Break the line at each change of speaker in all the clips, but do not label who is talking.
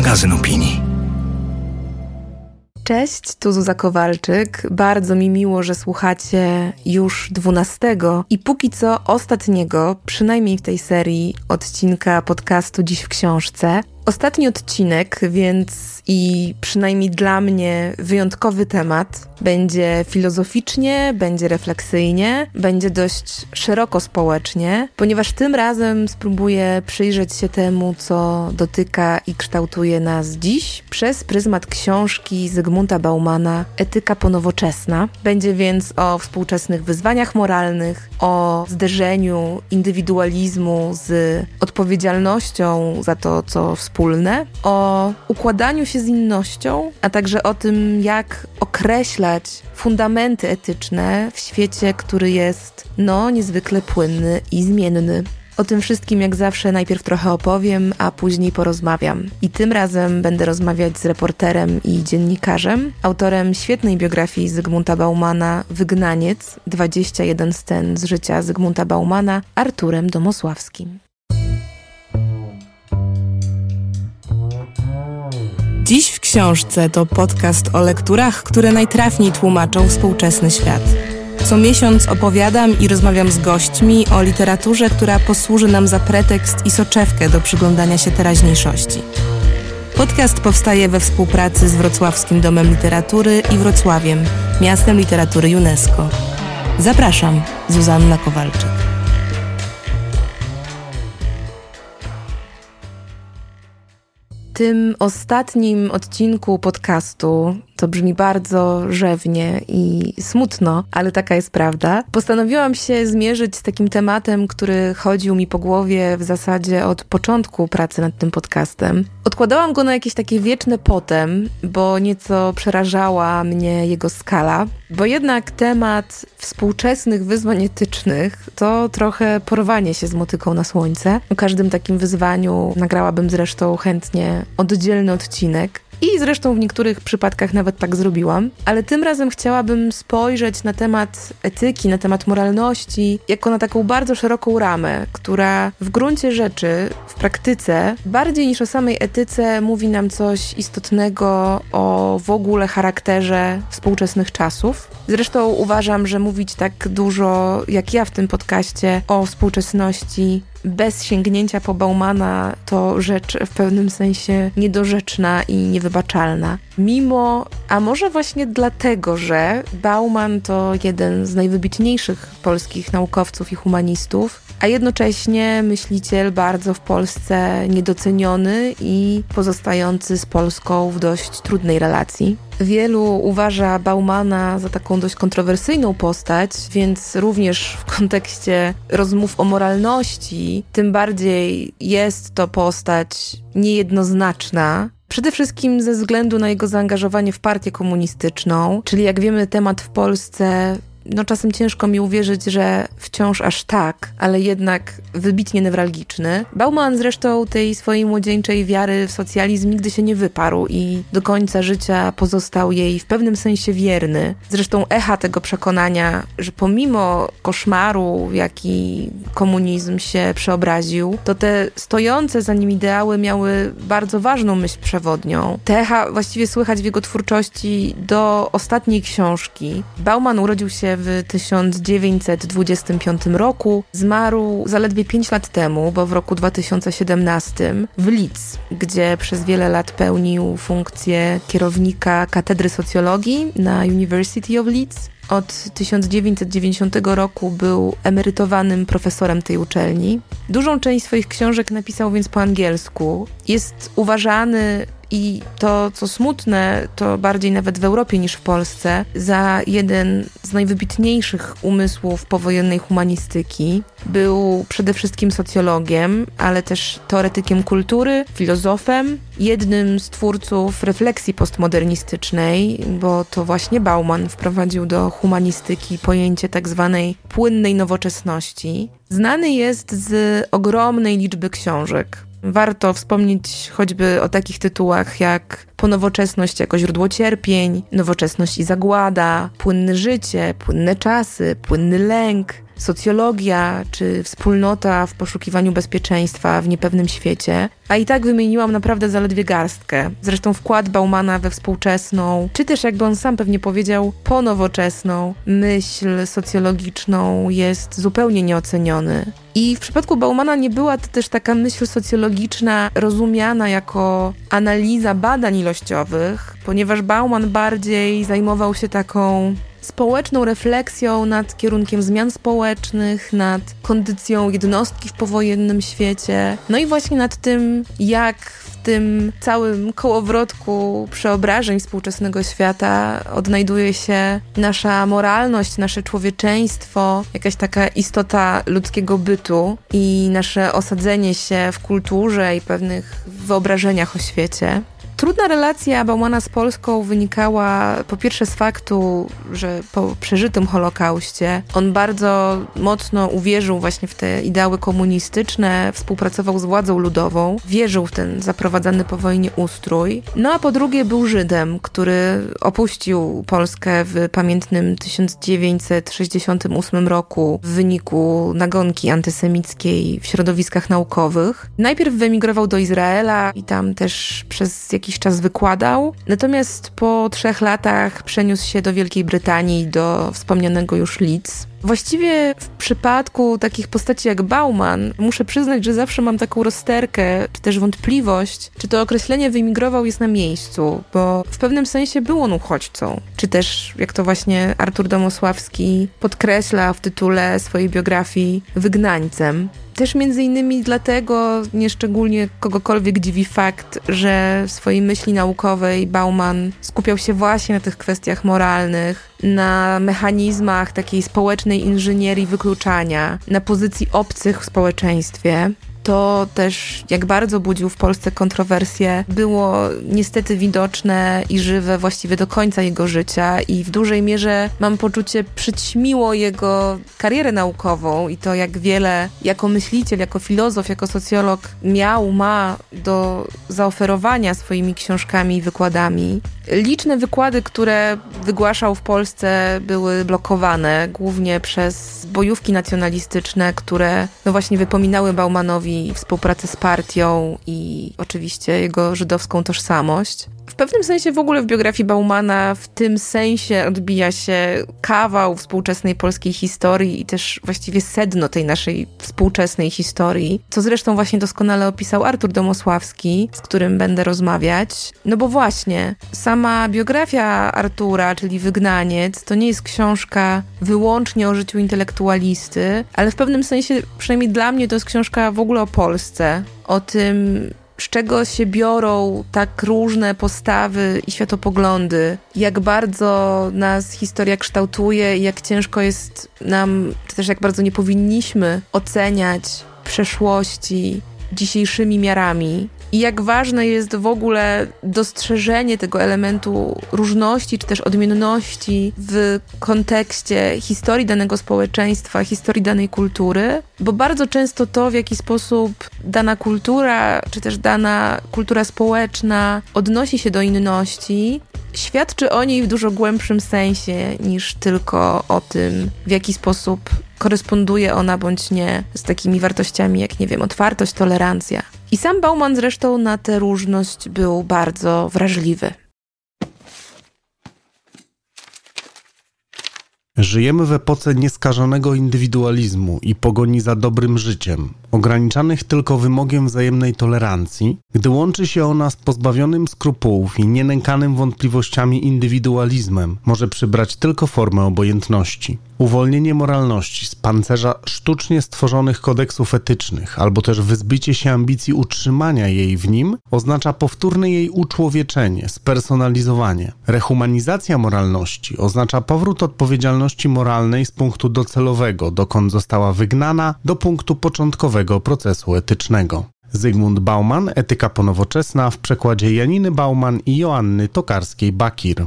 magazyn opinii.
Cześć, tu Zuza Kowalczyk. Bardzo mi miło, że słuchacie już dwunastego i póki co ostatniego, przynajmniej w tej serii, odcinka podcastu Dziś w Książce. Ostatni odcinek, więc i przynajmniej dla mnie wyjątkowy temat. Będzie filozoficznie, będzie refleksyjnie, będzie dość szeroko społecznie, ponieważ tym razem spróbuję przyjrzeć się temu, co dotyka i kształtuje nas dziś przez pryzmat książki Zygmunta Baumana Etyka ponowoczesna. Będzie więc o współczesnych wyzwaniach moralnych, o zderzeniu indywidualizmu z odpowiedzialnością za to, co wspólne, o układaniu się z innością, a także o tym, jak określać fundamenty etyczne w świecie, który jest, no, niezwykle płynny i zmienny. O tym wszystkim, jak zawsze, najpierw trochę opowiem, a później porozmawiam. I tym razem będę rozmawiać z reporterem i dziennikarzem, autorem świetnej biografii Zygmunta Baumana Wygnaniec 21 scen z życia Zygmunta Baumana, Arturem Domosławskim. Dziś w książce to podcast o lekturach, które najtrafniej tłumaczą współczesny świat. Co miesiąc opowiadam i rozmawiam z gośćmi o literaturze, która posłuży nam za pretekst i soczewkę do przyglądania się teraźniejszości. Podcast powstaje we współpracy z Wrocławskim Domem Literatury i Wrocławiem, miastem literatury UNESCO. Zapraszam, Zuzanna Kowalczyk. Tym ostatnim odcinku podcastu to brzmi bardzo rzewnie i smutno, ale taka jest prawda. Postanowiłam się zmierzyć z takim tematem, który chodził mi po głowie w zasadzie od początku pracy nad tym podcastem. Odkładałam go na jakieś takie wieczne potem, bo nieco przerażała mnie jego skala, bo jednak temat współczesnych wyzwań etycznych to trochę porwanie się z motyką na słońce. O każdym takim wyzwaniu nagrałabym zresztą chętnie oddzielny odcinek. I zresztą w niektórych przypadkach nawet tak zrobiłam, ale tym razem chciałabym spojrzeć na temat etyki, na temat moralności, jako na taką bardzo szeroką ramę, która w gruncie rzeczy, w praktyce, bardziej niż o samej etyce, mówi nam coś istotnego o w ogóle charakterze współczesnych czasów. Zresztą uważam, że mówić tak dużo jak ja w tym podcaście o współczesności bez sięgnięcia po Baumana to rzecz w pewnym sensie niedorzeczna i niewybaczalna. Mimo, a może właśnie dlatego, że Bauman to jeden z najwybitniejszych polskich naukowców i humanistów, a jednocześnie myśliciel bardzo w Polsce niedoceniony i pozostający z Polską w dość trudnej relacji. Wielu uważa Baumana za taką dość kontrowersyjną postać, więc również w kontekście rozmów o moralności, tym bardziej jest to postać niejednoznaczna, Przede wszystkim ze względu na jego zaangażowanie w partię komunistyczną, czyli jak wiemy, temat w Polsce no czasem ciężko mi uwierzyć, że wciąż aż tak, ale jednak wybitnie newralgiczny. Bauman zresztą tej swojej młodzieńczej wiary w socjalizm nigdy się nie wyparł i do końca życia pozostał jej w pewnym sensie wierny. Zresztą echa tego przekonania, że pomimo koszmaru, jaki komunizm się przeobraził, to te stojące za nim ideały miały bardzo ważną myśl przewodnią. Te echa właściwie słychać w jego twórczości do ostatniej książki. Bauman urodził się w 1925 roku. Zmarł zaledwie 5 lat temu, bo w roku 2017 w Leeds, gdzie przez wiele lat pełnił funkcję kierownika katedry socjologii na University of Leeds. Od 1990 roku był emerytowanym profesorem tej uczelni. Dużą część swoich książek napisał więc po angielsku. Jest uważany i to, co smutne, to bardziej nawet w Europie niż w Polsce, za jeden z najwybitniejszych umysłów powojennej humanistyki. Był przede wszystkim socjologiem, ale też teoretykiem kultury, filozofem, jednym z twórców refleksji postmodernistycznej, bo to właśnie Bauman wprowadził do humanistyki pojęcie tak zwanej płynnej nowoczesności. Znany jest z ogromnej liczby książek. Warto wspomnieć choćby o takich tytułach jak Ponowoczesność jako źródło cierpień, Nowoczesność i zagłada, Płynne życie, Płynne czasy, Płynny lęk, socjologia czy wspólnota w poszukiwaniu bezpieczeństwa w niepewnym świecie, a i tak wymieniłam naprawdę zaledwie garstkę. Zresztą wkład Baumana we współczesną, czy też jakby on sam pewnie powiedział, ponowoczesną myśl socjologiczną jest zupełnie nieoceniony. I w przypadku Baumana nie była to też taka myśl socjologiczna rozumiana jako analiza badań ilościowych, ponieważ Bauman bardziej zajmował się taką społeczną refleksją nad kierunkiem zmian społecznych, nad kondycją jednostki w powojennym świecie, no i właśnie nad tym, jak w tym całym kołowrotku przeobrażeń współczesnego świata odnajduje się nasza moralność, nasze człowieczeństwo, jakaś taka istota ludzkiego bytu i nasze osadzenie się w kulturze i pewnych wyobrażeniach o świecie. Trudna relacja Baumana z Polską wynikała po pierwsze z faktu, że po przeżytym Holokauście on bardzo mocno uwierzył właśnie w te ideały komunistyczne, współpracował z władzą ludową, wierzył w ten zaprowadzany po wojnie ustrój. No a po drugie był Żydem, który opuścił Polskę w pamiętnym 1968 roku w wyniku nagonki antysemickiej w środowiskach naukowych. Najpierw wyemigrował do Izraela i tam też przez jakiś jakiś czas wykładał, natomiast po trzech latach przeniósł się do Wielkiej Brytanii, do wspomnianego już Leeds. Właściwie w przypadku takich postaci jak Bauman, muszę przyznać, że zawsze mam taką rozterkę, czy też wątpliwość, czy to określenie wyemigrował jest na miejscu, bo w pewnym sensie był on uchodźcą. Czy też, jak to właśnie Artur Domosławski podkreśla w tytule swojej biografii, wygnańcem. Też między innymi dlatego nieszczególnie kogokolwiek dziwi fakt, że w swojej myśli naukowej Bauman skupiał się właśnie na tych kwestiach moralnych, na mechanizmach takiej społecznej inżynierii wykluczania, na pozycji obcych w społeczeństwie to też, jak bardzo budził w Polsce kontrowersje, było niestety widoczne i żywe właściwie do końca jego życia i w dużej mierze mam poczucie przyćmiło jego karierę naukową i to, jak wiele jako myśliciel, jako filozof, jako socjolog miał, ma do zaoferowania swoimi książkami i wykładami. Liczne wykłady, które wygłaszał w Polsce, były blokowane głównie przez bojówki nacjonalistyczne, które no właśnie wypominały Baumanowi współpracę z partią i oczywiście jego żydowską tożsamość. W pewnym sensie w ogóle w biografii Baumana w tym sensie odbija się kawał współczesnej polskiej historii i też właściwie sedno tej naszej współczesnej historii, co zresztą właśnie doskonale opisał Artur Domosławski, z którym będę rozmawiać. No bo właśnie, sama biografia Artura, czyli Wygnaniec, to nie jest książka wyłącznie o życiu intelektualisty, ale w pewnym sensie, przynajmniej dla mnie, to jest książka w ogóle o Polsce, o tym, z czego się biorą tak różne postawy i światopoglądy, jak bardzo nas historia kształtuje i jak ciężko jest nam, czy też jak bardzo nie powinniśmy oceniać przeszłości dzisiejszymi miarami i jak ważne jest w ogóle dostrzeżenie tego elementu różności czy też odmienności w kontekście historii danego społeczeństwa, historii danej kultury, bo bardzo często to, w jaki sposób dana kultura czy też dana kultura społeczna odnosi się do inności, świadczy o niej w dużo głębszym sensie niż tylko o tym, w jaki sposób koresponduje ona bądź nie z takimi wartościami jak, nie wiem, otwartość, tolerancja. I sam Bauman zresztą na tę różność był bardzo wrażliwy.
Żyjemy w epoce nieskażonego indywidualizmu i pogoni za dobrym życiem, ograniczanych tylko wymogiem wzajemnej tolerancji, gdy łączy się ona z pozbawionym skrupułów i nienękanym wątpliwościami indywidualizmem, może przybrać tylko formę obojętności. Uwolnienie moralności z pancerza sztucznie stworzonych kodeksów etycznych, albo też wyzbycie się ambicji utrzymania jej w nim, oznacza powtórne jej uczłowieczenie, spersonalizowanie. Rehumanizacja moralności oznacza powrót odpowiedzialności moralnej z punktu docelowego, dokąd została wygnana, do punktu początkowego procesu etycznego. Zygmunt Bauman, Etyka ponowoczesna w przekładzie Janiny Bauman i Joanny Tokarskiej-Bakir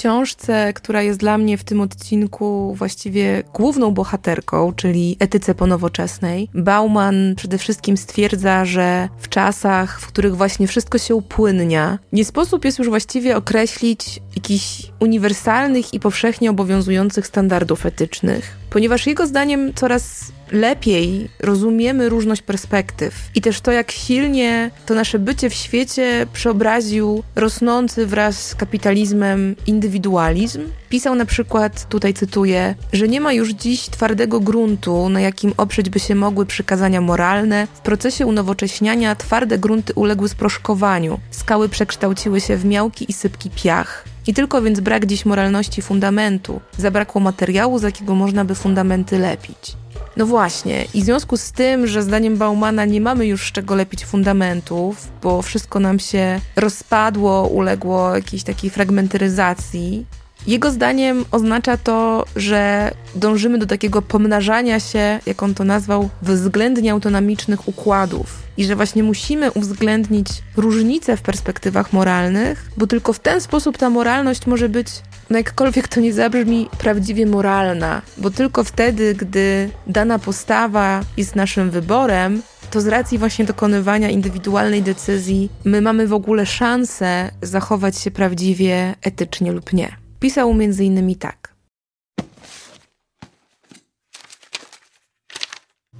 książce, która jest dla mnie w tym odcinku właściwie główną bohaterką, czyli etyce ponowoczesnej, Bauman przede wszystkim stwierdza, że w czasach, w których właśnie wszystko się upłynnia, nie sposób jest już właściwie określić jakichś uniwersalnych i powszechnie obowiązujących standardów etycznych, ponieważ jego zdaniem coraz lepiej rozumiemy różność perspektyw i też to, jak silnie to nasze bycie w świecie przeobraził rosnący wraz z kapitalizmem indywidualizm. Pisał na przykład, tutaj cytuję, że nie ma już dziś twardego gruntu, na jakim oprzeć by się mogły przykazania moralne. W procesie unowocześniania twarde grunty uległy sproszkowaniu, skały przekształciły się w miałki i sypki piach. I tylko więc brak dziś moralności fundamentu, zabrakło materiału, z jakiego można by fundamenty lepić. No właśnie, i w związku z tym, że zdaniem Baumana nie mamy już z czego lepić fundamentów, bo wszystko nam się rozpadło, uległo jakiejś takiej fragmentaryzacji, jego zdaniem oznacza to, że dążymy do takiego pomnażania się, jak on to nazwał, względnie autonomicznych układów. I że właśnie musimy uwzględnić różnice w perspektywach moralnych, bo tylko w ten sposób ta moralność może być no jakkolwiek to nie zabrzmi, prawdziwie moralna, bo tylko wtedy, gdy dana postawa jest naszym wyborem, to z racji właśnie dokonywania indywidualnej decyzji, my mamy w ogóle szansę zachować się prawdziwie etycznie lub nie. Pisał innymi tak.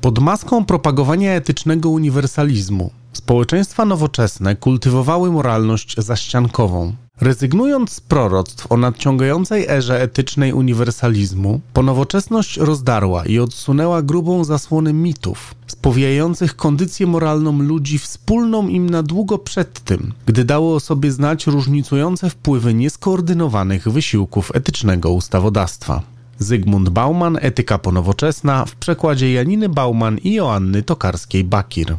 Pod maską propagowania etycznego uniwersalizmu społeczeństwa nowoczesne kultywowały moralność zaściankową. Rezygnując z proroctw o nadciągającej erze etycznej uniwersalizmu, ponowoczesność rozdarła i odsunęła grubą zasłonę mitów, spowijających kondycję moralną ludzi wspólną im na długo przed tym, gdy dało o sobie znać różnicujące wpływy nieskoordynowanych wysiłków etycznego ustawodawstwa. Zygmunt Bauman, Etyka ponowoczesna w przekładzie Janiny Bauman i Joanny Tokarskiej-Bakir.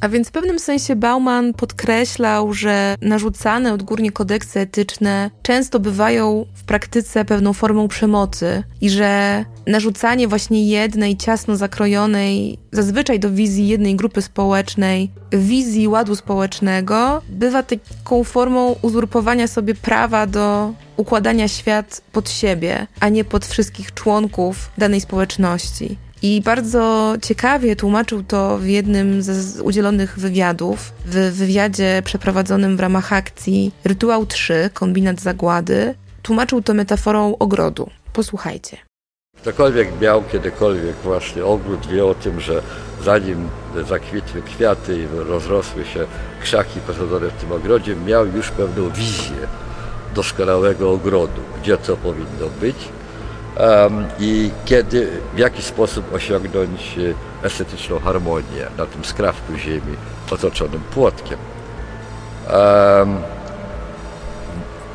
A więc w pewnym sensie Bauman podkreślał, że narzucane odgórnie kodeksy etyczne często bywają w praktyce pewną formą przemocy i że narzucanie właśnie jednej ciasno zakrojonej, zazwyczaj do wizji jednej grupy społecznej, wizji ładu społecznego, bywa taką formą uzurpowania sobie prawa do układania świat pod siebie, a nie pod wszystkich członków danej społeczności. I bardzo ciekawie tłumaczył to w jednym z udzielonych wywiadów, w wywiadzie przeprowadzonym w ramach akcji Rytuał 3, kombinat zagłady. Tłumaczył to metaforą ogrodu. Posłuchajcie.
Ktokolwiek miał kiedykolwiek właśnie ogród, wie o tym, że zanim zakwitły kwiaty i rozrosły się krzaki posadzone w tym ogrodzie, miał już pewną wizję doskonałego ogrodu, gdzie co powinno być, i kiedy, w jaki sposób osiągnąć e, estetyczną harmonię na tym skrawku ziemi otoczonym płotkiem.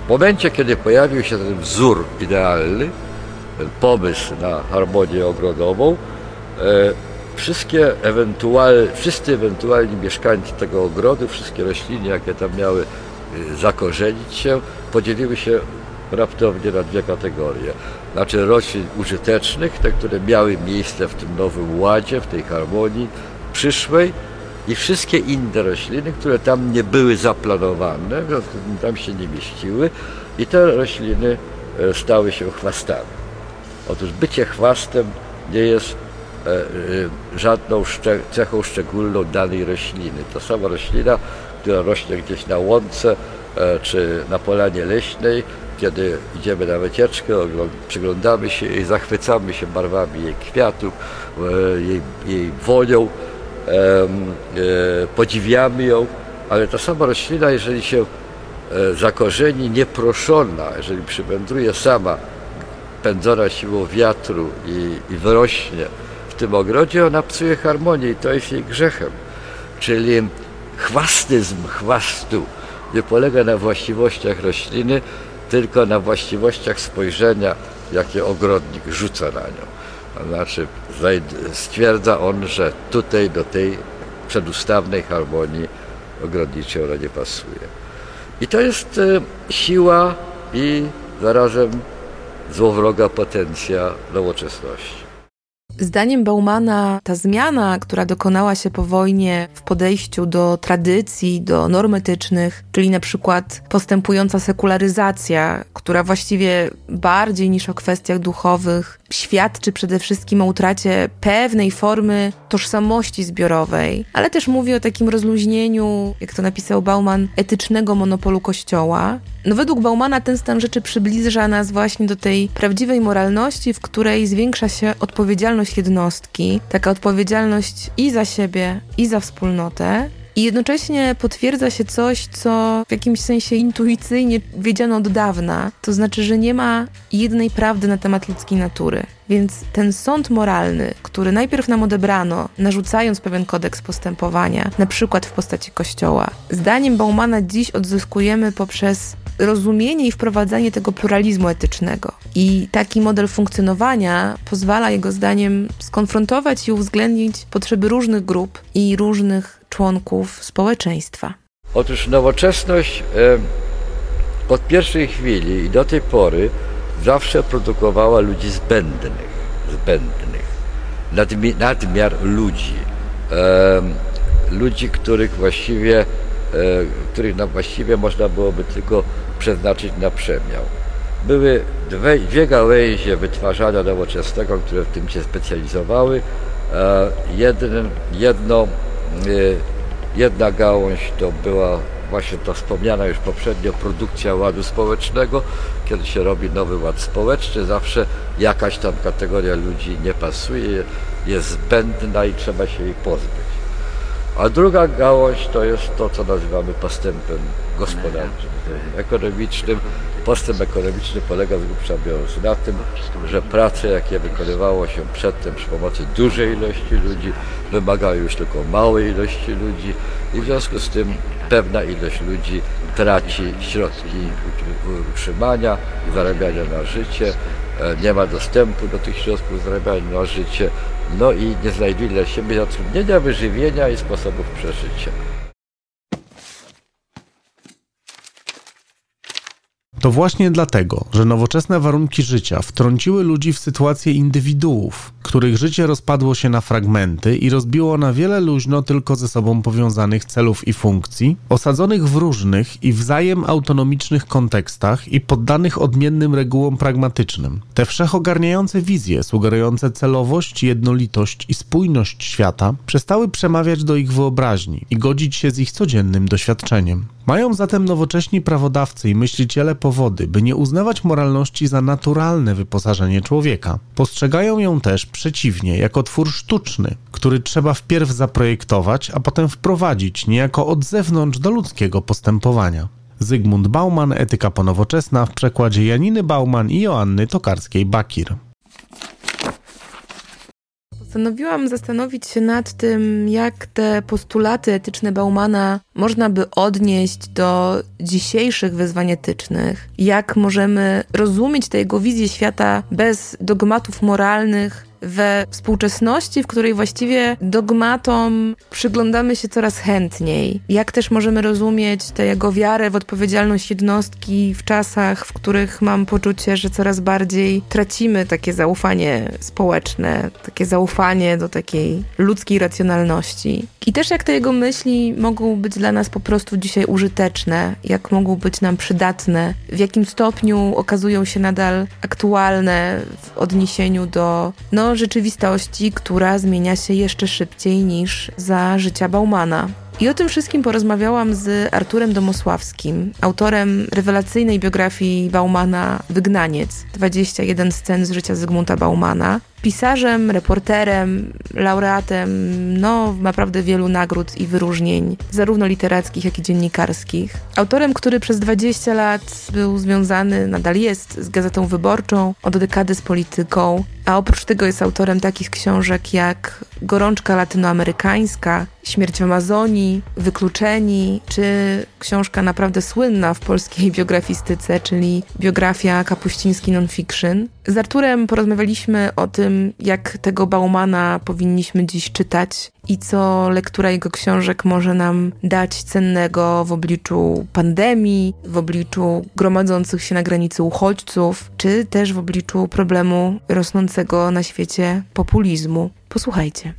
W momencie, kiedy pojawił się ten wzór idealny, ten pomysł na harmonię ogrodową, e, wszystkie wszyscy ewentualni mieszkańcy tego ogrodu, wszystkie rośliny, jakie tam miały e, zakorzenić się, podzieliły się raptownie na dwie kategorie. Znaczy roślin użytecznych, te, które miały miejsce w tym nowym ładzie, w tej harmonii przyszłej i wszystkie inne rośliny, które tam nie były zaplanowane, tam się nie mieściły i te rośliny e, stały się chwastami. Otóż bycie chwastem nie jest e, e, żadną cechą szczególną danej rośliny. To sama roślina, która rośnie gdzieś na łące czy na polanie leśnej, kiedy idziemy na wycieczkę, przyglądamy się i zachwycamy się barwami jej kwiatów, e, jej, jej wonią, e, podziwiamy ją, ale ta sama roślina, jeżeli się e, zakorzeni nieproszona, jeżeli przywędruje sama, pędzona siłą wiatru i, i wyrośnie w tym ogrodzie, ona psuje harmonię i to jest jej grzechem. Czyli chwastyzm chwastu nie polega na właściwościach rośliny, tylko na właściwościach spojrzenia, jakie ogrodnik rzuca na nią. Znaczy stwierdza on, że tutaj do tej przedustawnej harmonii ogrodniczej ona nie pasuje. I to jest e, siła i zarazem złowroga potencja nowoczesności.
Zdaniem Baumana ta zmiana, która dokonała się po wojnie w podejściu do tradycji, do norm etycznych, czyli na przykład postępująca sekularyzacja, która właściwie bardziej niż o kwestiach duchowych świadczy przede wszystkim o utracie pewnej formy tożsamości zbiorowej, ale też mówi o takim rozluźnieniu, jak to napisał Bauman, etycznego monopolu Kościoła. No według Baumana ten stan rzeczy przybliża nas właśnie do tej prawdziwej moralności, w której zwiększa się odpowiedzialność jednostki, taka odpowiedzialność i za siebie, i za wspólnotę, i jednocześnie potwierdza się coś, co w jakimś sensie intuicyjnie wiedziano od dawna. To znaczy, że nie ma jednej prawdy na temat ludzkiej natury. Więc ten sąd moralny, który najpierw nam odebrano, narzucając pewien kodeks postępowania, na przykład w postaci kościoła, zdaniem Baumana dziś odzyskujemy poprzez rozumienie i wprowadzanie tego pluralizmu etycznego. I taki model funkcjonowania pozwala jego zdaniem skonfrontować i uwzględnić potrzeby różnych grup i różnych członków społeczeństwa.
Otóż nowoczesność e, od pierwszej chwili i do tej pory zawsze produkowała ludzi zbędnych, zbędnych, nadmi, nadmiar ludzi, e, ludzi, których właściwie, e, których właściwie można byłoby tylko przeznaczyć na przemiał. Były dwie, dwie gałęzie wytwarzania nowoczesnego, które w tym się specjalizowały. E, jeden, jedno, jedna gałąź to była właśnie ta wspomniana już poprzednio produkcja ładu społecznego. Kiedy się robi nowy ład społeczny, zawsze jakaś tam kategoria ludzi nie pasuje, jest zbędna i trzeba się jej pozbyć. A druga gałąź to jest to, co nazywamy postępem gospodarczym, ekonomicznym. Postęp ekonomiczny polega z grubsza biorąc na tym, że prace, jakie wykonywało się przedtem przy pomocy dużej ilości ludzi, wymagały już tylko małej ilości ludzi i w związku z tym pewna ilość ludzi traci środki utrzymania i zarabiania na życie, e, nie ma dostępu do tych środków zarabiania na życie, no i nie znajduje dla siebie zatrudnienia, wyżywienia i sposobów przeżycia.
To właśnie dlatego, że nowoczesne warunki życia wtrąciły ludzi w sytuację indywiduów, których życie rozpadło się na fragmenty i rozbiło na wiele luźno tylko ze sobą powiązanych celów i funkcji, osadzonych w różnych i wzajem autonomicznych kontekstach i poddanych odmiennym regułom pragmatycznym. Te wszechogarniające wizje, sugerujące celowość, jednolitość i spójność świata, przestały przemawiać do ich wyobraźni i godzić się z ich codziennym doświadczeniem. Mają zatem nowocześni prawodawcy i myśliciele powody, by nie uznawać moralności za naturalne wyposażenie człowieka. Postrzegają ją też przeciwnie, jako twór sztuczny, który trzeba wpierw zaprojektować, a potem wprowadzić niejako od zewnątrz do ludzkiego postępowania. Zygmunt Bauman, Etyka ponowoczesna w przekładzie Janiny Bauman i Joanny Tokarskiej-Bakir.
Postanowiłam zastanowić się nad tym, jak te postulaty etyczne Baumana można by odnieść do dzisiejszych wyzwań etycznych, jak możemy rozumieć tę jego wizję świata bez dogmatów moralnych, we współczesności, w której właściwie dogmatom przyglądamy się coraz chętniej. Jak też możemy rozumieć tę jego wiarę w odpowiedzialność jednostki w czasach, w których mam poczucie, że coraz bardziej tracimy takie zaufanie społeczne, takie zaufanie do takiej ludzkiej racjonalności. I też jak te jego myśli mogą być dla nas po prostu dzisiaj użyteczne, jak mogą być nam przydatne, w jakim stopniu okazują się nadal aktualne w odniesieniu do no, rzeczywistości, która zmienia się jeszcze szybciej niż za życia Baumana. I o tym wszystkim porozmawiałam z Arturem Domosławskim, autorem rewelacyjnej biografii Baumana Wygnaniec 21 scen z życia Zygmunta Baumana, pisarzem, reporterem, laureatem no naprawdę wielu nagród i wyróżnień, zarówno literackich, jak i dziennikarskich. Autorem, który przez 20 lat był związany, nadal jest, z Gazetą Wyborczą, od dekady z polityką, a oprócz tego jest autorem takich książek jak Gorączka latynoamerykańska, Śmierć w Amazonii, Wykluczeni, czy książka naprawdę słynna w polskiej biografistyce, czyli biografia Kapuściński Nonfiction. Z Arturem porozmawialiśmy o tym, tym, jak tego Baumana powinniśmy dziś czytać i co lektura jego książek może nam dać cennego w obliczu pandemii, w obliczu gromadzących się na granicy uchodźców, czy też w obliczu problemu rosnącego na świecie populizmu. Posłuchajcie.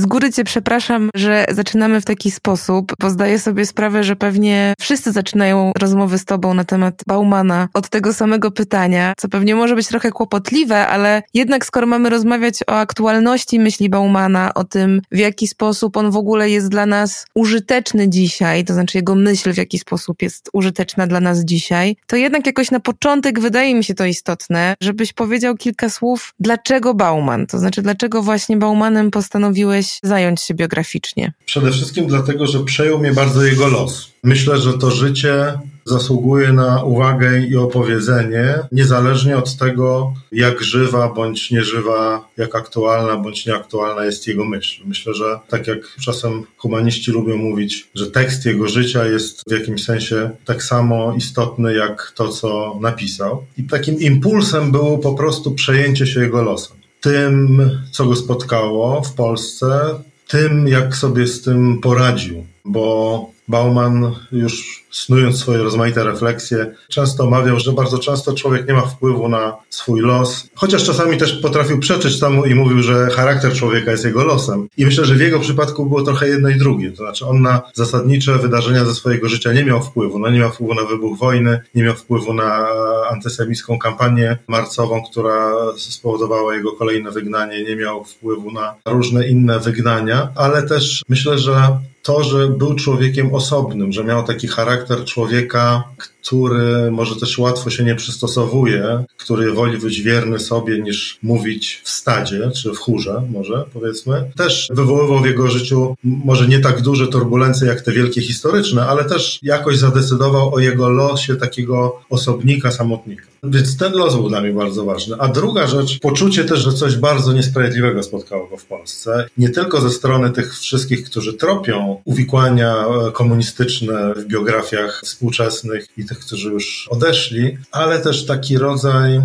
Z góry Cię przepraszam, że zaczynamy w taki sposób, bo zdaję sobie sprawę, że pewnie wszyscy zaczynają rozmowy z Tobą na temat Baumana od tego samego pytania, co pewnie może być trochę kłopotliwe, ale jednak skoro mamy rozmawiać o aktualności myśli Baumana, o tym, w jaki sposób on w ogóle jest dla nas użyteczny dzisiaj, to znaczy jego myśl w jaki sposób jest użyteczna dla nas dzisiaj, to jednak jakoś na początek wydaje mi się to istotne, żebyś powiedział kilka słów, dlaczego Bauman, to znaczy dlaczego właśnie Baumanem postanowiłeś zająć się biograficznie?
Przede wszystkim dlatego, że przejął mnie bardzo jego los. Myślę, że to życie zasługuje na uwagę i opowiedzenie, niezależnie od tego, jak żywa bądź nieżywa, jak aktualna bądź nieaktualna jest jego myśl. Myślę, że tak jak czasem humaniści lubią mówić, że tekst jego życia jest w jakimś sensie tak samo istotny jak to, co napisał. I takim impulsem było po prostu przejęcie się jego losem tym, co go spotkało w Polsce, tym, jak sobie z tym poradził, bo Bauman już snując swoje rozmaite refleksje, często mawiał, że bardzo często człowiek nie ma wpływu na swój los, chociaż czasami też potrafił przeczyć temu i mówił, że charakter człowieka jest jego losem. I myślę, że w jego przypadku było trochę jedno i drugie. To znaczy on na zasadnicze wydarzenia ze swojego życia nie miał wpływu. No nie miał wpływu na wybuch wojny, nie miał wpływu na antysemicką kampanię marcową, która spowodowała jego kolejne wygnanie, nie miał wpływu na różne inne wygnania, ale też myślę, że to, że był człowiekiem osobnym, że miał taki charakter człowieka, który może też łatwo się nie przystosowuje, który woli być wierny sobie niż mówić w stadzie, czy w chórze może powiedzmy. Też wywoływał w jego życiu może nie tak duże turbulencje jak te wielkie historyczne, ale też jakoś zadecydował o jego losie takiego osobnika, samotnika. Więc ten los był dla mnie bardzo ważny. A druga rzecz, poczucie też, że coś bardzo niesprawiedliwego spotkało go w Polsce. Nie tylko ze strony tych wszystkich, którzy tropią uwikłania komunistyczne w biografiach współczesnych i tych, którzy już odeszli, ale też taki rodzaj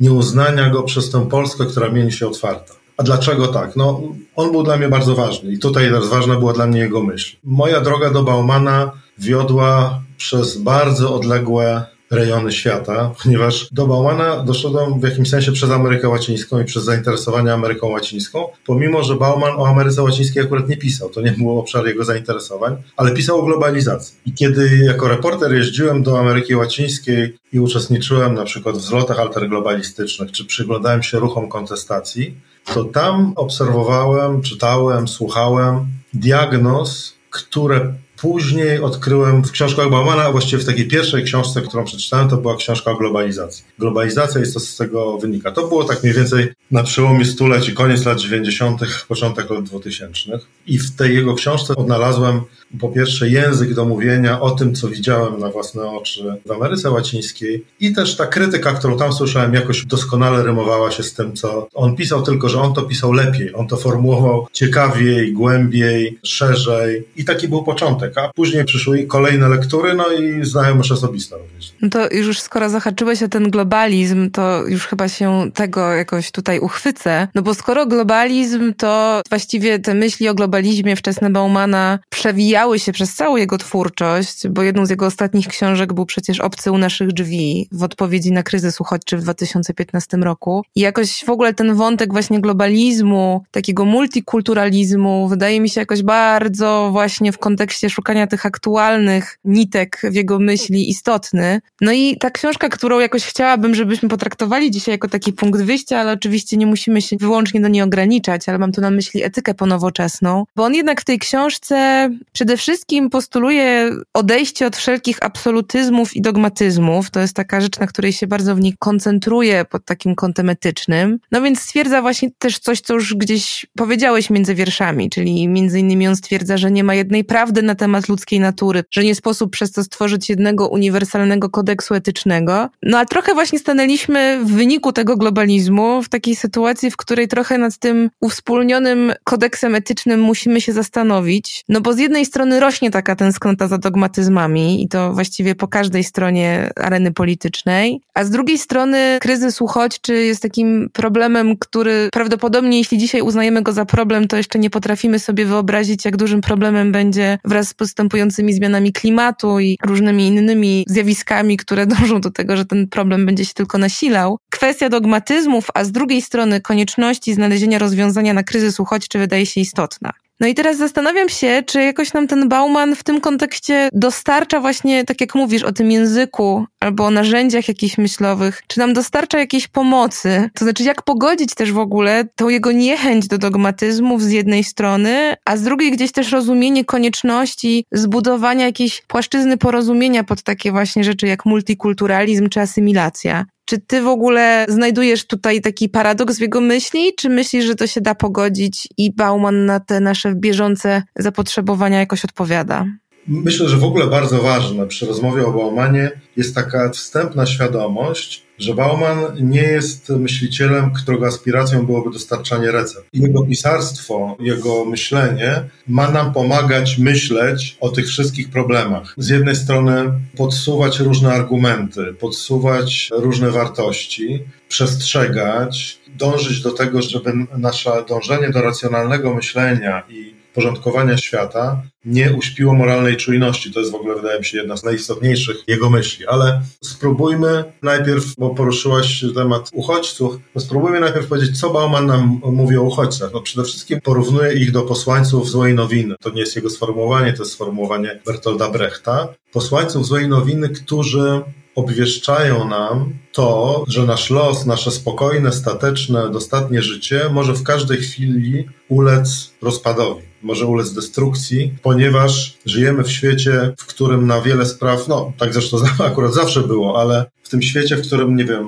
nieuznania go przez tę Polskę, która mieli się otwarta. A dlaczego tak? No, on był dla mnie bardzo ważny i tutaj teraz ważna była dla mnie jego myśl. Moja droga do Baumana wiodła przez bardzo odległe rejony świata, ponieważ do Baumana doszedłem w jakimś sensie przez Amerykę Łacińską i przez zainteresowanie Ameryką Łacińską, pomimo, że Bauman o Ameryce Łacińskiej akurat nie pisał, to nie był obszar jego zainteresowań, ale pisał o globalizacji. I kiedy jako reporter jeździłem do Ameryki Łacińskiej i uczestniczyłem na przykład w zlotach alterglobalistycznych, czy przyglądałem się ruchom kontestacji, to tam obserwowałem, czytałem, słuchałem diagnoz, które Później odkryłem w książkach Baumana, a właściwie w takiej pierwszej książce, którą przeczytałem, to była książka o globalizacji. Globalizacja jest to z tego wynika. To było tak mniej więcej na przełomie stuleci, koniec lat 90., początek lat 2000. I w tej jego książce odnalazłem po pierwsze język do mówienia o tym, co widziałem na własne oczy w Ameryce Łacińskiej i też ta krytyka, którą tam słyszałem, jakoś doskonale rymowała się z tym, co on pisał, tylko że on to pisał lepiej, on to formułował ciekawiej, głębiej, szerzej i taki był początek, a później przyszły kolejne lektury, no i znajomość osobista również.
No to już skoro zahaczyłeś o ten globalizm, to już chyba się tego jakoś tutaj uchwycę, no bo skoro globalizm, to właściwie te myśli o globalizmie wczesne Baumana przewijają przewijały się przez całą jego twórczość, bo jedną z jego ostatnich książek był przecież Obcy u naszych drzwi w odpowiedzi na kryzys uchodźczy w 2015 roku. I jakoś w ogóle ten wątek właśnie globalizmu, takiego multikulturalizmu, wydaje mi się jakoś bardzo właśnie w kontekście szukania tych aktualnych nitek w jego myśli istotny. No i ta książka, którą jakoś chciałabym, żebyśmy potraktowali dzisiaj jako taki punkt wyjścia, ale oczywiście nie musimy się wyłącznie do niej ograniczać, ale mam tu na myśli etykę ponowoczesną, bo on jednak w tej książce przede przede wszystkim postuluje odejście od wszelkich absolutyzmów i dogmatyzmów. To jest taka rzecz, na której się bardzo w niej koncentruje pod takim kątem etycznym. No więc stwierdza właśnie też coś, co już gdzieś powiedziałeś między wierszami, czyli między innymi on stwierdza, że nie ma jednej prawdy na temat ludzkiej natury, że nie sposób przez to stworzyć jednego uniwersalnego kodeksu etycznego. No a trochę właśnie stanęliśmy w wyniku tego globalizmu w takiej sytuacji, w której trochę nad tym uwspólnionym kodeksem etycznym musimy się zastanowić. No bo z jednej strony rośnie taka tęsknota za dogmatyzmami i to właściwie po każdej stronie areny politycznej, a z drugiej strony kryzys uchodźczy jest takim problemem, który prawdopodobnie jeśli dzisiaj uznajemy go za problem, to jeszcze nie potrafimy sobie wyobrazić, jak dużym problemem będzie wraz z postępującymi zmianami klimatu i różnymi innymi zjawiskami, które dążą do tego, że ten problem będzie się tylko nasilał. Kwestia dogmatyzmów, a z drugiej strony konieczności znalezienia rozwiązania na kryzys uchodźczy wydaje się istotna. No i teraz zastanawiam się, czy jakoś nam ten Bauman w tym kontekście dostarcza właśnie, tak jak mówisz, o tym języku albo o narzędziach jakichś myślowych, czy nam dostarcza jakiejś pomocy? To znaczy, jak pogodzić też w ogóle tą jego niechęć do dogmatyzmów z jednej strony, a z drugiej gdzieś też rozumienie konieczności zbudowania jakiejś płaszczyzny porozumienia pod takie właśnie rzeczy jak multikulturalizm czy asymilacja. Czy ty w ogóle znajdujesz tutaj taki paradoks w jego myśli, czy myślisz, że to się da pogodzić i Bauman na te nasze bieżące zapotrzebowania jakoś odpowiada?
Myślę, że w ogóle bardzo ważne przy rozmowie o Baumanie jest taka wstępna świadomość, że Bauman nie jest myślicielem, którego aspiracją byłoby dostarczanie recept. Jego pisarstwo, jego myślenie ma nam pomagać myśleć o tych wszystkich problemach. Z jednej strony podsuwać różne argumenty, podsuwać różne wartości, przestrzegać, dążyć do tego, żeby nasze dążenie do racjonalnego myślenia i porządkowania świata nie uśpiło moralnej czujności. To jest w ogóle, wydaje mi się, jedna z najistotniejszych jego myśli. Ale spróbujmy najpierw, bo poruszyłaś temat uchodźców, no spróbujmy najpierw powiedzieć, co Bauman nam mówi o uchodźcach. No przede wszystkim porównuje ich do posłańców złej nowiny. To nie jest jego sformułowanie, to jest sformułowanie Bertolda Brechta. Posłańców złej nowiny, którzy obwieszczają nam to, że nasz los, nasze spokojne, stateczne, dostatnie życie może w każdej chwili ulec rozpadowi, może ulec destrukcji, ponieważ żyjemy w świecie, w którym na wiele spraw, no tak zresztą akurat zawsze było, ale w tym świecie, w którym, nie wiem,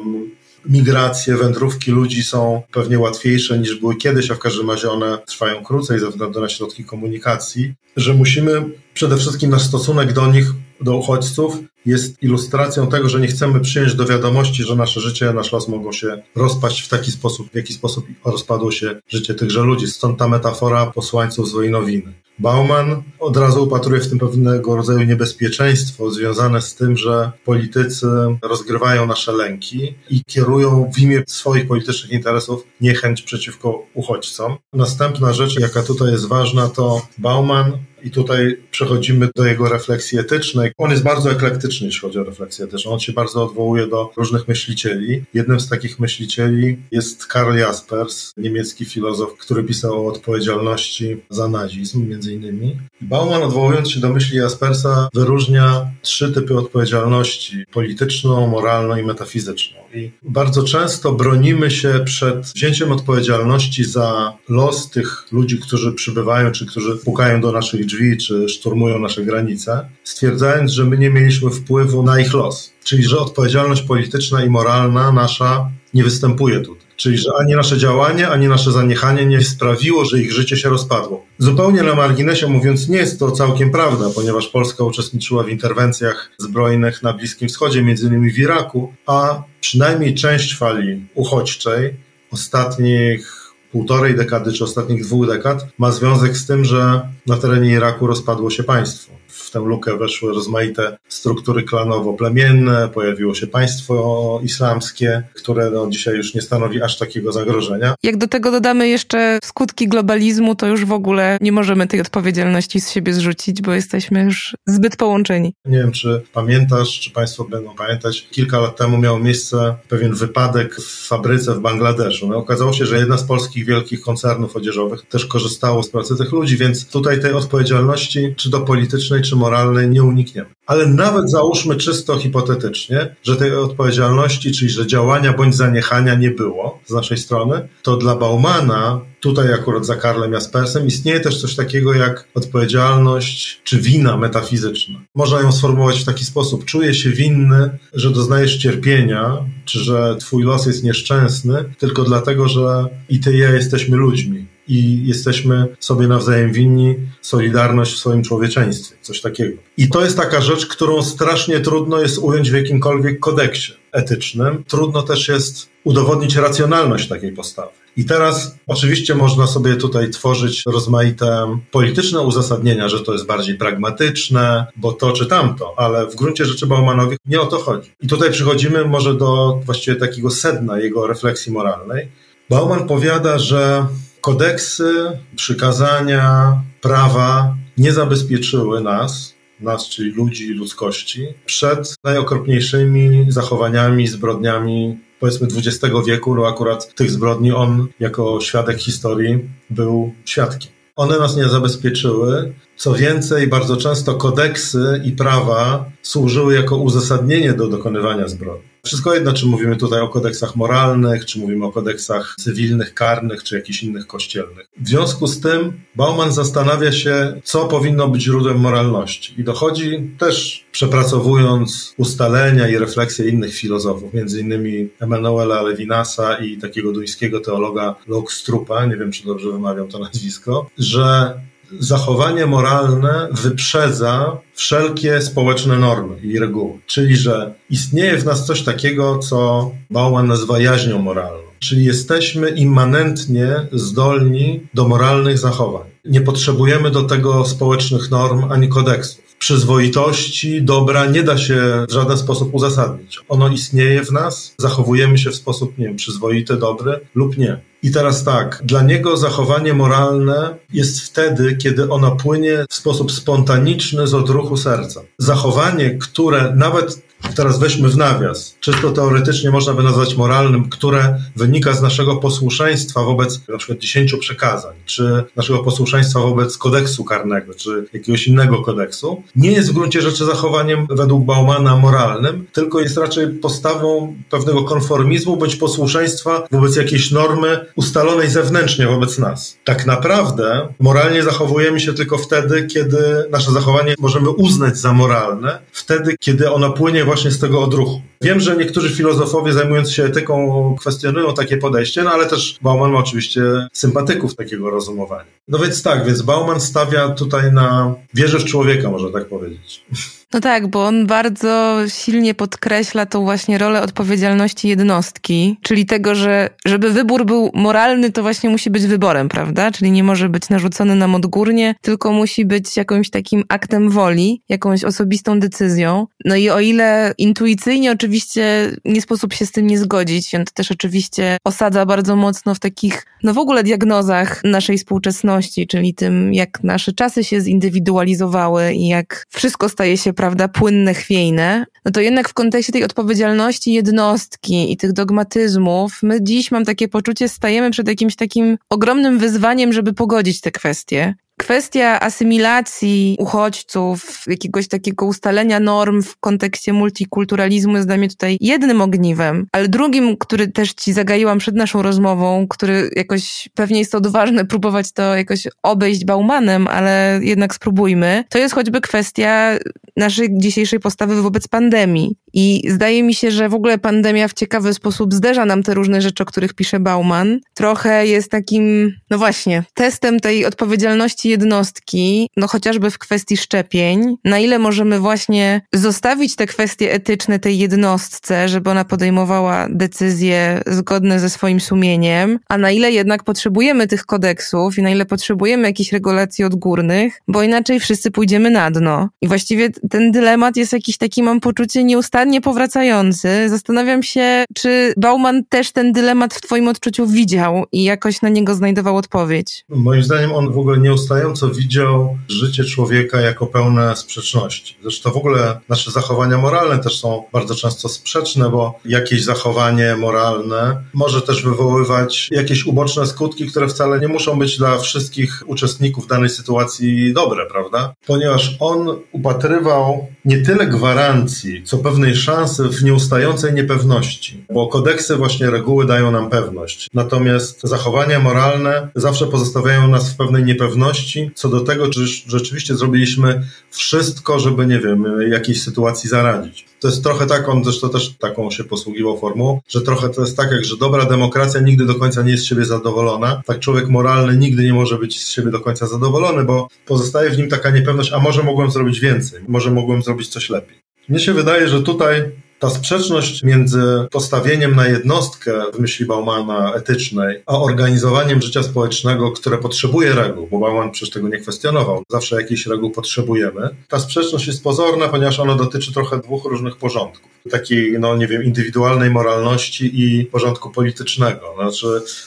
migracje, wędrówki ludzi są pewnie łatwiejsze niż były kiedyś, a w każdym razie one trwają krócej ze względu na środki komunikacji, że musimy przede wszystkim nasz stosunek do nich, do uchodźców, jest ilustracją tego, że nie chcemy przyjąć do wiadomości, że nasze życie, nasz los mogą się rozpaść w taki sposób, w jaki sposób rozpadło się życie tychże ludzi. Stąd ta metafora posłańców złej nowiny. Bauman od razu upatruje w tym pewnego rodzaju niebezpieczeństwo związane z tym, że politycy rozgrywają nasze lęki i kierują w imię swoich politycznych interesów niechęć przeciwko uchodźcom. Następna rzecz, jaka tutaj jest ważna, to Bauman i tutaj przechodzimy do jego refleksji etycznej. On jest bardzo eklektyczny, jeśli chodzi o refleksję etyczną. On się bardzo odwołuje do różnych myślicieli. Jednym z takich myślicieli jest Karl Jaspers, niemiecki filozof, który pisał o odpowiedzialności za nazizm, między innymi. Bauman, odwołując się do myśli Jaspersa, wyróżnia trzy typy odpowiedzialności: polityczną, moralną i metafizyczną. I bardzo często bronimy się przed wzięciem odpowiedzialności za los tych ludzi, którzy przybywają, czy którzy pukają do naszych drzwi, czy szturmują nasze granice, stwierdzając, że my nie mieliśmy wpływu na ich los. Czyli, że odpowiedzialność polityczna i moralna nasza nie występuje tutaj. Czyli, że ani nasze działanie, ani nasze zaniechanie nie sprawiło, że ich życie się rozpadło. Zupełnie na marginesie mówiąc, nie jest to całkiem prawda, ponieważ Polska uczestniczyła w interwencjach zbrojnych na Bliskim Wschodzie, między innymi w Iraku, a przynajmniej część fali uchodźczej ostatnich półtorej dekady czy ostatnich dwóch dekad ma związek z tym, że na terenie Iraku rozpadło się państwo w tę lukę weszły rozmaite struktury klanowo-plemienne, pojawiło się państwo islamskie, które no, dzisiaj już nie stanowi aż takiego zagrożenia.
Jak do tego dodamy jeszcze skutki globalizmu, to już w ogóle nie możemy tej odpowiedzialności z siebie zrzucić, bo jesteśmy już zbyt połączeni.
Nie wiem, czy pamiętasz, czy Państwo będą pamiętać, kilka lat temu miał miejsce pewien wypadek w fabryce w Bangladeszu. No, okazało się, że jedna z polskich wielkich koncernów odzieżowych też korzystało z pracy tych ludzi, więc tutaj tej odpowiedzialności, czy do politycznej, czy moralnej nie unikniemy. Ale nawet załóżmy czysto hipotetycznie, że tej odpowiedzialności, czyli że działania bądź zaniechania nie było z naszej strony, to dla Baumana tutaj akurat za Karlem Jaspersem, istnieje też coś takiego jak odpowiedzialność czy wina metafizyczna. Można ją sformułować w taki sposób. Czuję się winny, że doznajesz cierpienia, czy że twój los jest nieszczęsny, tylko dlatego, że i ty i ja jesteśmy ludźmi i jesteśmy sobie nawzajem winni solidarność w swoim człowieczeństwie, coś takiego. I to jest taka rzecz, którą strasznie trudno jest ująć w jakimkolwiek kodeksie etycznym. Trudno też jest udowodnić racjonalność takiej postawy. I teraz oczywiście można sobie tutaj tworzyć rozmaite polityczne uzasadnienia, że to jest bardziej pragmatyczne, bo to czy tamto, ale w gruncie rzeczy Baumanowi nie o to chodzi. I tutaj przychodzimy może do właściwie takiego sedna jego refleksji moralnej. Bauman powiada, że kodeksy, przykazania, prawa nie zabezpieczyły nas, nas, czyli ludzi i ludzkości, przed najokropniejszymi zachowaniami, zbrodniami powiedzmy XX wieku, no akurat tych zbrodni on jako świadek historii był świadkiem. One nas nie zabezpieczyły. Co więcej, bardzo często kodeksy i prawa służyły jako uzasadnienie do dokonywania zbrodni. Wszystko jedno, czy mówimy tutaj o kodeksach moralnych, czy mówimy o kodeksach cywilnych, karnych, czy jakichś innych kościelnych. W związku z tym Bauman zastanawia się, co powinno być źródłem moralności. I dochodzi też, przepracowując ustalenia i refleksje innych filozofów, między innymi Emanuela Levinasa i takiego duńskiego teologa Lokstrupa, nie wiem, czy dobrze wymawiam to nazwisko, że zachowanie moralne wyprzedza wszelkie społeczne normy i reguły. Czyli, że istnieje w nas coś takiego, co Bauman nazywa jaźnią moralną. Czyli jesteśmy immanentnie zdolni do moralnych zachowań. Nie potrzebujemy do tego społecznych norm ani kodeksów. Przyzwoitości, dobra nie da się w żaden sposób uzasadnić. Ono istnieje w nas, zachowujemy się w sposób, nie wiem, przyzwoity, dobry lub nie. I teraz tak, dla niego zachowanie moralne jest wtedy, kiedy ono płynie w sposób spontaniczny z odruchu serca. Zachowanie, które nawet Teraz weźmy w nawias. Czysto teoretycznie można by nazwać moralnym, które wynika z naszego posłuszeństwa wobec na przykład dziesięciu przekazań, czy naszego posłuszeństwa wobec kodeksu karnego, czy jakiegoś innego kodeksu. Nie jest w gruncie rzeczy zachowaniem według Baumana moralnym, tylko jest raczej postawą pewnego konformizmu bądź posłuszeństwa wobec jakiejś normy ustalonej zewnętrznie wobec nas. Tak naprawdę moralnie zachowujemy się tylko wtedy, kiedy nasze zachowanie możemy uznać za moralne, wtedy, kiedy ono płynie właśnie z tego odruchu. Wiem, że niektórzy filozofowie zajmujący się etyką kwestionują takie podejście, no ale też Bauman ma oczywiście sympatyków takiego rozumowania. No więc tak, więc Bauman stawia tutaj na wierze w człowieka, można tak powiedzieć.
No tak, bo on bardzo silnie podkreśla tą właśnie rolę odpowiedzialności jednostki, czyli tego, że żeby wybór był moralny, to właśnie musi być wyborem, prawda? Czyli nie może być narzucony nam odgórnie, tylko musi być jakimś takim aktem woli, jakąś osobistą decyzją. No i o ile intuicyjnie oczywiście nie sposób się z tym nie zgodzić, on to też oczywiście osadza bardzo mocno w takich, no w ogóle diagnozach naszej współczesności, czyli tym, jak nasze czasy się zindywidualizowały i jak wszystko staje się prawda, płynne, chwiejne, no to jednak w kontekście tej odpowiedzialności jednostki i tych dogmatyzmów, my dziś mam takie poczucie, stajemy przed jakimś takim ogromnym wyzwaniem, żeby pogodzić te kwestie. Kwestia asymilacji uchodźców, jakiegoś takiego ustalenia norm w kontekście multikulturalizmu jest dla mnie tutaj jednym ogniwem, ale drugim, który też ci zagaiłam przed naszą rozmową, który jakoś pewnie jest odważne próbować to jakoś obejść Baumanem, ale jednak spróbujmy, to jest choćby kwestia naszej dzisiejszej postawy wobec pandemii. I zdaje mi się, że w ogóle pandemia w ciekawy sposób zderza nam te różne rzeczy, o których pisze Bauman. Trochę jest takim, no właśnie, testem tej odpowiedzialności jednostki, no chociażby w kwestii szczepień, na ile możemy właśnie zostawić te kwestie etyczne tej jednostce, żeby ona podejmowała decyzje zgodne ze swoim sumieniem, a na ile jednak potrzebujemy tych kodeksów i na ile potrzebujemy jakichś regulacji odgórnych, bo inaczej wszyscy pójdziemy na dno. I właściwie ten dylemat jest jakiś taki, mam poczucie, nieustannie powracający. Zastanawiam się, czy Bauman też ten dylemat w twoim odczuciu widział i jakoś na niego znajdował odpowiedź.
Moim zdaniem on w ogóle nieustannie wystarczająco widział życie człowieka jako pełne sprzeczności. Zresztą w ogóle nasze zachowania moralne też są bardzo często sprzeczne, bo jakieś zachowanie moralne może też wywoływać jakieś uboczne skutki, które wcale nie muszą być dla wszystkich uczestników danej sytuacji dobre, prawda? Ponieważ on upatrywał nie tyle gwarancji, co pewnej szansy w nieustającej niepewności, bo kodeksy właśnie reguły dają nam pewność. Natomiast zachowania moralne zawsze pozostawiają nas w pewnej niepewności co do tego, czy rzeczywiście zrobiliśmy wszystko, żeby, nie wiem, jakiejś sytuacji zaradzić. To jest trochę tak, on zresztą też taką się posługiwał formułą, że trochę to jest tak, jak że dobra demokracja nigdy do końca nie jest z siebie zadowolona, tak człowiek moralny nigdy nie może być z siebie do końca zadowolony, bo pozostaje w nim taka niepewność, a może mogłem zrobić więcej, może mogłem zrobić coś lepiej. Mnie się wydaje, że tutaj ta sprzeczność między postawieniem na jednostkę w myśli Baumana etycznej, a organizowaniem życia społecznego, które potrzebuje reguł, bo Bauman przecież tego nie kwestionował, zawsze jakichś reguł potrzebujemy, ta sprzeczność jest pozorna, ponieważ ona dotyczy trochę dwóch różnych porządków. Takiej, no nie wiem, indywidualnej moralności i porządku politycznego. Znaczy,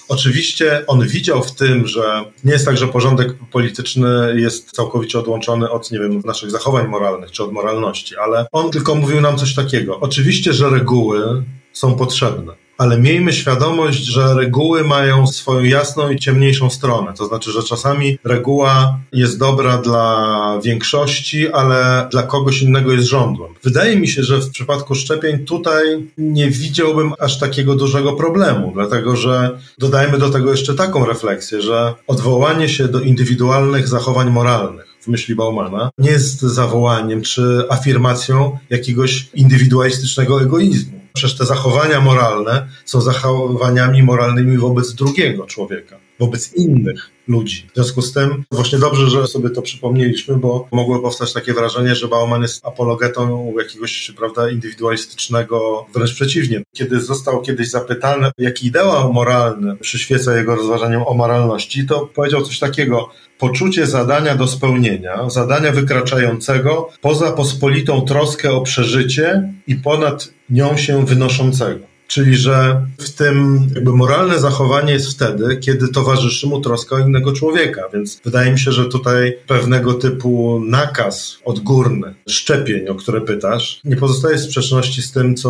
oczywiście on widział w tym, że nie jest tak, że porządek polityczny jest całkowicie odłączony od, nie wiem, naszych zachowań moralnych czy od moralności, ale on tylko mówił nam coś takiego. Oczywiście Oczywiście, że reguły są potrzebne, ale miejmy świadomość, że reguły mają swoją jasną i ciemniejszą stronę. To znaczy, że czasami reguła jest dobra dla większości, ale dla kogoś innego jest żądłem. Wydaje mi się, że w przypadku szczepień tutaj nie widziałbym aż takiego dużego problemu, dlatego że dodajmy do tego jeszcze taką refleksję, że odwołanie się do indywidualnych zachowań moralnych w myśli Baumana, nie jest zawołaniem czy afirmacją jakiegoś indywidualistycznego egoizmu. Przecież te zachowania moralne są zachowaniami moralnymi wobec drugiego człowieka, wobec innych ludzi. W związku z tym właśnie dobrze, że sobie to przypomnieliśmy, bo mogło powstać takie wrażenie, że Bauman jest apologetą jakiegoś, prawda, indywidualistycznego, wręcz przeciwnie. Kiedy został kiedyś zapytany, jaki ideał moralny przyświeca jego rozważaniom o moralności, to powiedział coś takiego, poczucie zadania do spełnienia, zadania wykraczającego poza pospolitą troskę o przeżycie i ponad nią się wynoszącego. Czyli, że w tym jakby moralne zachowanie jest wtedy, kiedy towarzyszy mu troska o innego człowieka. Więc wydaje mi się, że tutaj pewnego typu nakaz odgórny, szczepień, o które pytasz, nie pozostaje w sprzeczności z tym, co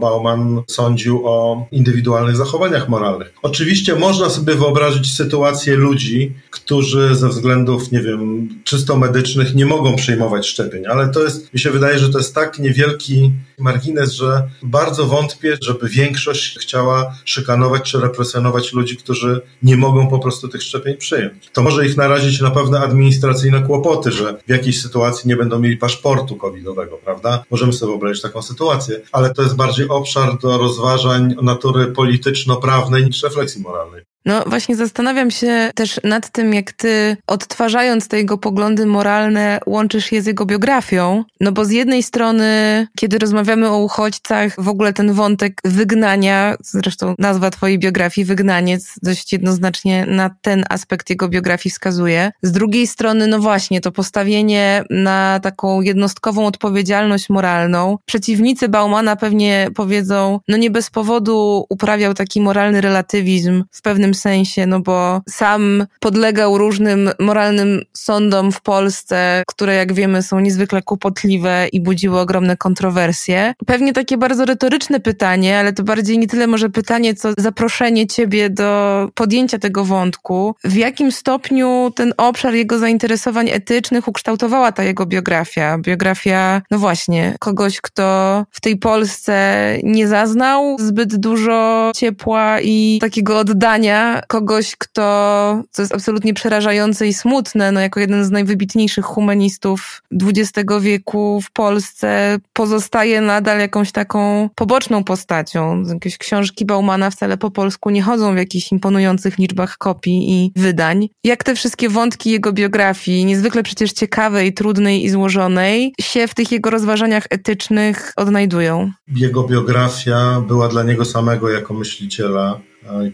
Bauman sądził o indywidualnych zachowaniach moralnych. Oczywiście można sobie wyobrazić sytuację ludzi, którzy ze względów, nie wiem, czysto medycznych nie mogą przyjmować szczepień, ale to jest, mi się wydaje, że to jest tak niewielki margines, że bardzo wątpię, żeby większość chciała szykanować czy represjonować ludzi, którzy nie mogą po prostu tych szczepień przyjąć. To może ich narazić na pewne administracyjne kłopoty, że w jakiejś sytuacji nie będą mieli paszportu covidowego, prawda? Możemy sobie wyobrazić taką sytuację, ale to jest bardziej obszar do rozważań natury polityczno-prawnej niż refleksji moralnej.
No właśnie zastanawiam się też nad tym, jak ty odtwarzając te jego poglądy moralne łączysz je z jego biografią. No bo z jednej strony, kiedy rozmawiamy o uchodźcach, w ogóle ten wątek wygnania, zresztą nazwa twojej biografii, wygnaniec, dość jednoznacznie na ten aspekt jego biografii wskazuje. Z drugiej strony, no właśnie, to postawienie na taką jednostkową odpowiedzialność moralną. Przeciwnicy Baumana pewnie powiedzą, no nie bez powodu uprawiał taki moralny relatywizm w pewnym pewnym sensie, no bo sam podlegał różnym moralnym sądom w Polsce, które jak wiemy są niezwykle kłopotliwe i budziły ogromne kontrowersje. Pewnie takie bardzo retoryczne pytanie, ale to bardziej nie tyle może pytanie, co zaproszenie ciebie do podjęcia tego wątku. W jakim stopniu ten obszar jego zainteresowań etycznych ukształtowała ta jego biografia? Biografia, no właśnie, kogoś, kto w tej Polsce nie zaznał zbyt dużo ciepła i takiego oddania kogoś, kto, co jest absolutnie przerażające i smutne, no jako jeden z najwybitniejszych humanistów XX wieku w Polsce, pozostaje nadal jakąś taką poboczną postacią. Jakieś książki Baumana wcale po polsku nie chodzą w jakichś imponujących liczbach kopii i wydań. Jak te wszystkie wątki jego biografii, niezwykle przecież ciekawej, trudnej i złożonej, się w tych jego rozważaniach etycznych odnajdują?
Jego biografia była dla niego samego jako myśliciela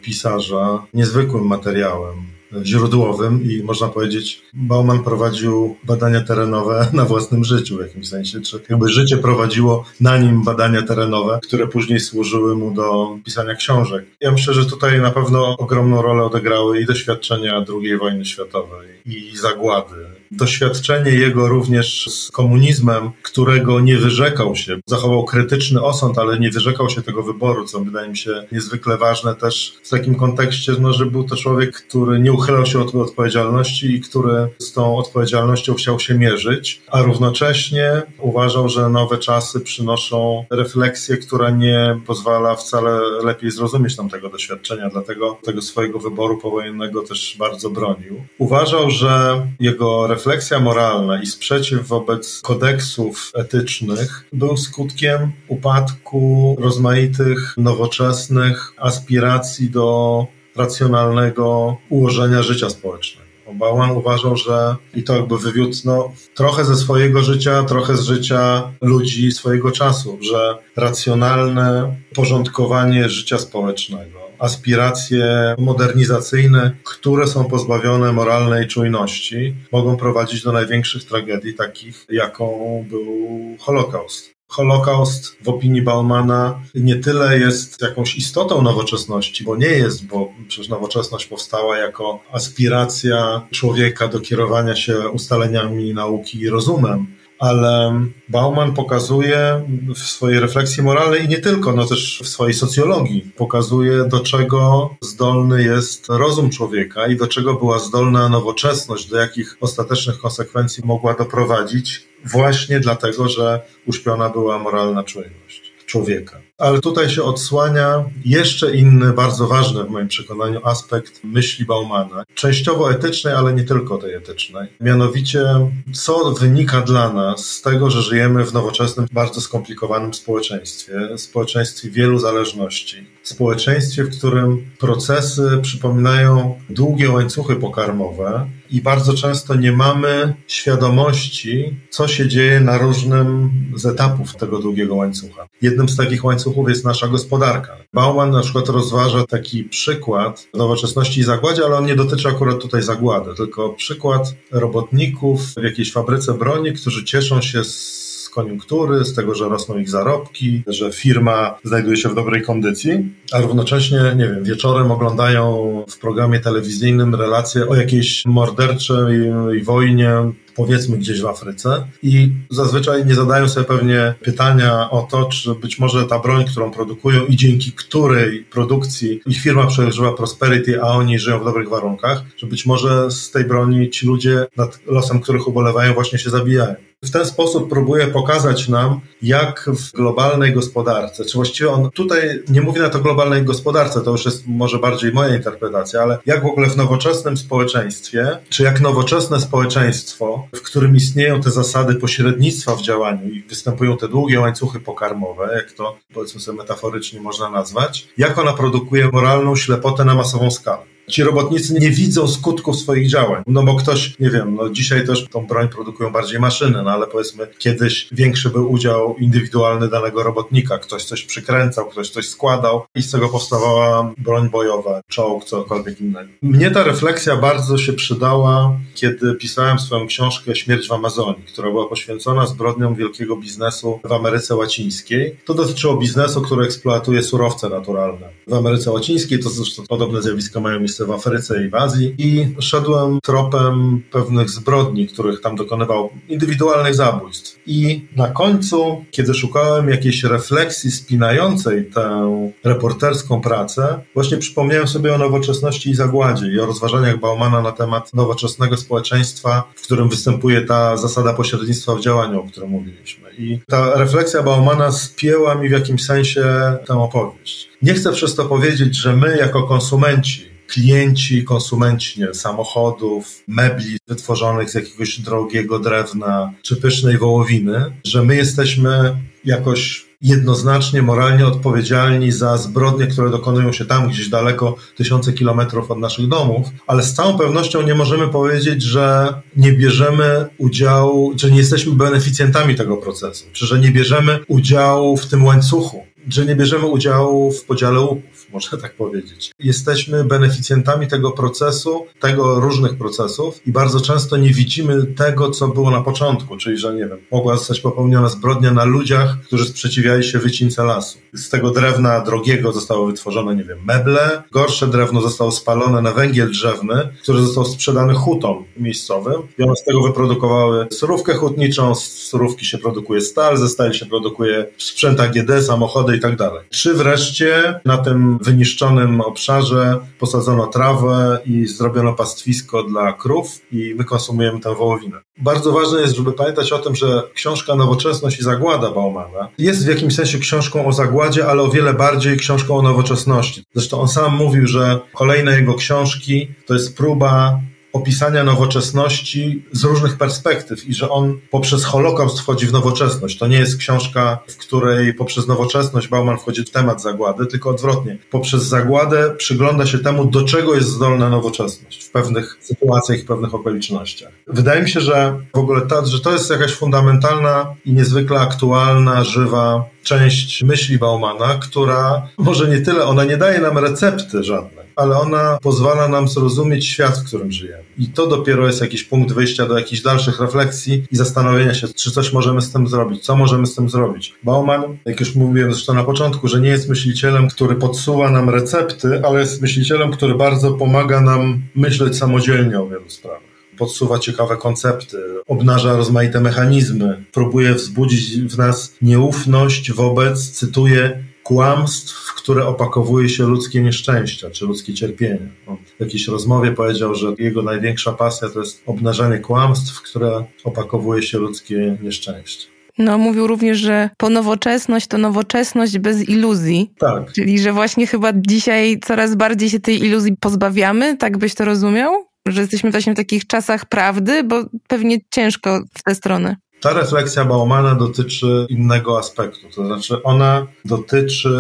pisarza niezwykłym materiałem. źródłowym i można powiedzieć, Bauman prowadził badania terenowe na własnym życiu w jakimś sensie, czy jakby życie prowadziło na nim badania terenowe, które później służyły mu do pisania książek. Ja myślę, że tutaj na pewno ogromną rolę odegrały i doświadczenia II wojny światowej, i zagłady, doświadczenie jego również z komunizmem, którego nie wyrzekał się. Zachował krytyczny osąd, ale nie wyrzekał się tego wyboru, co wydaje mi się niezwykle ważne też w takim kontekście, no, że był to człowiek, który nie uchylał się od odpowiedzialności i który z tą odpowiedzialnością chciał się mierzyć, a równocześnie uważał, że nowe czasy przynoszą refleksję, która nie pozwala wcale lepiej zrozumieć tamtego doświadczenia, dlatego tego swojego wyboru powojennego też bardzo bronił. Uważał, że jego refleksja moralna i sprzeciw wobec kodeksów etycznych był skutkiem upadku rozmaitych nowoczesnych aspiracji do racjonalnego ułożenia życia społecznego. Bauman uważał, że i to jakby wywiódł no, trochę ze swojego życia, trochę z życia ludzi swojego czasu, że racjonalne porządkowanie życia społecznego aspiracje modernizacyjne, które są pozbawione moralnej czujności, mogą prowadzić do największych tragedii, takich jaką był Holokaust. Holokaust w opinii Baumana nie tyle jest jakąś istotą nowoczesności, bo nie jest, bo przecież nowoczesność powstała jako aspiracja człowieka do kierowania się ustaleniami nauki i rozumem, ale Bauman pokazuje w swojej refleksji moralnej i nie tylko, no też w swojej socjologii, pokazuje do czego zdolny jest rozum człowieka i do czego była zdolna nowoczesność, do jakich ostatecznych konsekwencji mogła doprowadzić, właśnie dlatego, że uśpiona była moralna czujność człowieka. Ale tutaj się odsłania jeszcze inny, bardzo ważny w moim przekonaniu aspekt myśli Baumana. Częściowo etycznej, ale nie tylko tej etycznej. Mianowicie, co wynika dla nas z tego, że żyjemy w nowoczesnym, bardzo skomplikowanym społeczeństwie, społeczeństwie wielu zależności. Społeczeństwie, w którym procesy przypominają długie łańcuchy pokarmowe i bardzo często nie mamy świadomości, co się dzieje na różnym z etapów tego długiego łańcucha. Jednym z takich łańcuchów jest nasza gospodarka. Bauman na przykład rozważa taki przykład nowoczesności i zagładzie, ale on nie dotyczy akurat tutaj zagłady, tylko przykład robotników w jakiejś fabryce broni, którzy cieszą się z koniunktury, z tego, że rosną ich zarobki, że firma znajduje się w dobrej kondycji, a równocześnie, nie wiem, wieczorem oglądają w programie telewizyjnym relacje o jakiejś morderczej wojnie powiedzmy gdzieś w Afryce i zazwyczaj nie zadają sobie pewnie pytania o to, czy być może ta broń, którą produkują i dzięki której produkcji ich firma przeżywa prosperity, a oni żyją w dobrych warunkach, że być może z tej broni ci ludzie, nad losem których ubolewają, właśnie się zabijają. W ten sposób próbuje pokazać nam, jak w globalnej gospodarce, czy właściwie on tutaj nie mówi na to globalnej gospodarce, to już jest może bardziej moja interpretacja, ale jak w ogóle w nowoczesnym społeczeństwie, czy jak nowoczesne społeczeństwo, w którym istnieją te zasady pośrednictwa w działaniu i występują te długie łańcuchy pokarmowe, jak to powiedzmy sobie metaforycznie można nazwać, jak ona produkuje moralną ślepotę na masową skalę. Ci robotnicy nie widzą skutków swoich działań. No bo ktoś, nie wiem, no dzisiaj też tą broń produkują bardziej maszyny, no ale powiedzmy kiedyś większy był udział indywidualny danego robotnika. Ktoś coś przykręcał, ktoś coś składał i z tego powstawała broń bojowa, czołg, cokolwiek innego. Mnie ta refleksja bardzo się przydała, kiedy pisałem swoją książkę Śmierć w Amazonii, która była poświęcona zbrodniom wielkiego biznesu w Ameryce Łacińskiej. To dotyczyło biznesu, który eksploatuje surowce naturalne. W Ameryce Łacińskiej to zresztą podobne zjawiska mają miejsce miejsce w Afryce i w Azji i szedłem tropem pewnych zbrodni, których tam dokonywał, indywidualnych zabójstw. I na końcu, kiedy szukałem jakiejś refleksji spinającej tę reporterską pracę, właśnie przypomniałem sobie o nowoczesności i zagładzie i o rozważaniach Baumana na temat nowoczesnego społeczeństwa, w którym występuje ta zasada pośrednictwa w działaniu, o którym mówiliśmy. I ta refleksja Baumana spięła mi w jakimś sensie tę opowieść. Nie chcę przez to powiedzieć, że my jako konsumenci klienci, konsumenci nie, samochodów, mebli wytworzonych z jakiegoś drogiego drewna czy pysznej wołowiny, że my jesteśmy jakoś jednoznacznie moralnie odpowiedzialni za zbrodnie, które dokonują się tam gdzieś daleko, tysiące kilometrów od naszych domów, ale z całą pewnością nie możemy powiedzieć, że nie bierzemy udziału, że nie jesteśmy beneficjentami tego procesu, czy że nie bierzemy udziału w tym łańcuchu że nie bierzemy udziału w podziale łupów, można tak powiedzieć. Jesteśmy beneficjentami tego procesu, tego różnych procesów i bardzo często nie widzimy tego, co było na początku, czyli że nie wiem, mogła zostać popełniona zbrodnia na ludziach, którzy sprzeciwiali się wycince lasu. Z tego drewna drogiego zostało wytworzone, nie wiem, meble, gorsze drewno zostało spalone na węgiel drzewny, który został sprzedany hutom miejscowym i one z tego wyprodukowały surówkę hutniczą, z surówki się produkuje stal, ze stali się produkuje sprzęt AGD, samochody i tak dalej. Czy wreszcie na tym wyniszczonym obszarze posadzono trawę i zrobiono pastwisko dla krów i my konsumujemy tę wołowinę. Bardzo ważne jest, żeby pamiętać o tym, że książka Nowoczesność i Zagłada Baumana jest w jakimś sensie książką o zagładzie, ale o wiele bardziej książką o nowoczesności. Zresztą on sam mówił, że kolejne jego książki to jest próba opisania nowoczesności z różnych perspektyw i że on poprzez Holokaust wchodzi w nowoczesność. To nie jest książka, w której poprzez nowoczesność Bauman wchodzi w temat zagłady, tylko odwrotnie. Poprzez zagładę przygląda się temu, do czego jest zdolna nowoczesność w pewnych sytuacjach i pewnych okolicznościach. Wydaje mi się, że w ogóle ta, że to jest jakaś fundamentalna i niezwykle aktualna, żywa część myśli Baumana, która może nie tyle, ona nie daje nam recepty żadnej, ale ona pozwala nam zrozumieć świat, w którym żyjemy. I to dopiero jest jakiś punkt wyjścia do jakichś dalszych refleksji i zastanowienia się, czy coś możemy z tym zrobić, co możemy z tym zrobić. Bauman, jak już mówiłem zresztą na początku, że nie jest myślicielem, który podsuwa nam recepty, ale jest myślicielem, który bardzo pomaga nam myśleć samodzielnie o wielu sprawach podsuwa ciekawe koncepty, obnaża rozmaite mechanizmy, próbuje wzbudzić w nas nieufność wobec, cytuję, kłamstw, w które opakowuje się ludzkie nieszczęścia czy ludzkie cierpienie. On w jakiejś rozmowie powiedział, że jego największa pasja to jest obnażanie kłamstw, w które opakowuje się ludzkie nieszczęście.
No, mówił również, że po nowoczesność to nowoczesność bez iluzji.
Tak.
Czyli, że właśnie chyba dzisiaj coraz bardziej się tej iluzji pozbawiamy, tak byś to rozumiał? Że jesteśmy właśnie w takich czasach prawdy, bo pewnie ciężko w tę stronę.
Ta refleksja Baumana dotyczy innego aspektu, to znaczy ona dotyczy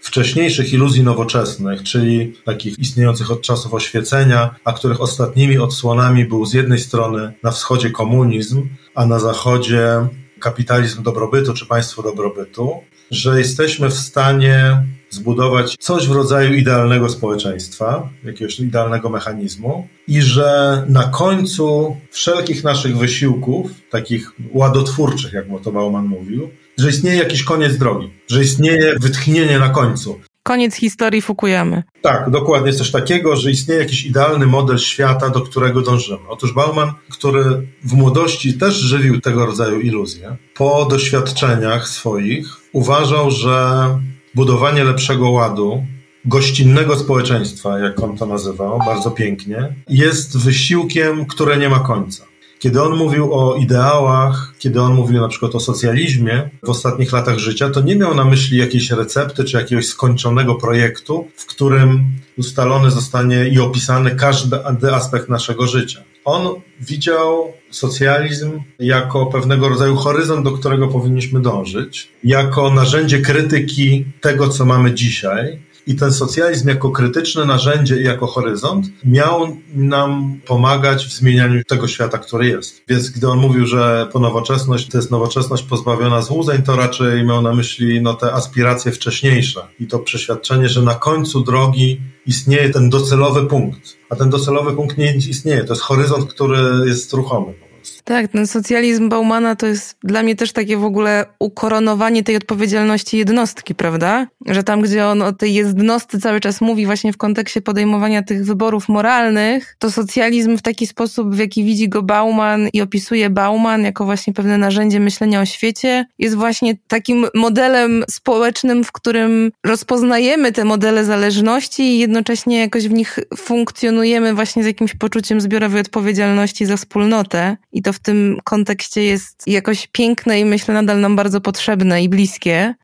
wcześniejszych iluzji nowoczesnych, czyli takich istniejących od czasów oświecenia, a których ostatnimi odsłonami był z jednej strony na wschodzie komunizm, a na zachodzie kapitalizm dobrobytu czy państwo dobrobytu, że jesteśmy w stanie zbudować coś w rodzaju idealnego społeczeństwa, jakiegoś idealnego mechanizmu i że na końcu wszelkich naszych wysiłków, takich ładotwórczych, jak to Bauman mówił, że istnieje jakiś koniec drogi, że istnieje wytchnienie na końcu.
Koniec historii Fukuyamy.
Tak, dokładnie coś takiego, że istnieje jakiś idealny model świata, do którego dążymy. Otóż Bauman, który w młodości też żywił tego rodzaju iluzje, po doświadczeniach swoich uważał, że budowanie lepszego ładu, gościnnego społeczeństwa, jak on to nazywał, bardzo pięknie, jest wysiłkiem, które nie ma końca. Kiedy on mówił o ideałach, kiedy on mówił na przykład o socjalizmie w ostatnich latach życia, to nie miał na myśli jakiejś recepty czy jakiegoś skończonego projektu, w którym ustalony zostanie i opisany każdy aspekt naszego życia. On widział socjalizm jako pewnego rodzaju horyzont, do którego powinniśmy dążyć, jako narzędzie krytyki tego, co mamy dzisiaj, i ten socjalizm jako krytyczne narzędzie i jako horyzont miał nam pomagać w zmienianiu tego świata, który jest. Więc gdy on mówił, że po nowoczesność to jest nowoczesność pozbawiona złudzeń, to raczej miał na myśli no, te aspiracje wcześniejsze i to przeświadczenie, że na końcu drogi istnieje ten docelowy punkt. A ten docelowy punkt nie istnieje. To jest horyzont, który jest ruchomy.
Tak, ten socjalizm Baumana to jest dla mnie też takie w ogóle ukoronowanie tej odpowiedzialności jednostki, prawda? Że tam, gdzie on o tej jednostce cały czas mówi właśnie w kontekście podejmowania tych wyborów moralnych, to socjalizm w taki sposób, w jaki widzi go Bauman i opisuje Bauman jako właśnie pewne narzędzie myślenia o świecie, jest właśnie takim modelem społecznym, w którym rozpoznajemy te modele zależności i jednocześnie jakoś w nich funkcjonujemy właśnie z jakimś poczuciem zbiorowej odpowiedzialności za wspólnotę. I to w tym kontekście jest jakoś piękne i myślę nadal nam bardzo potrzebne i bliskie.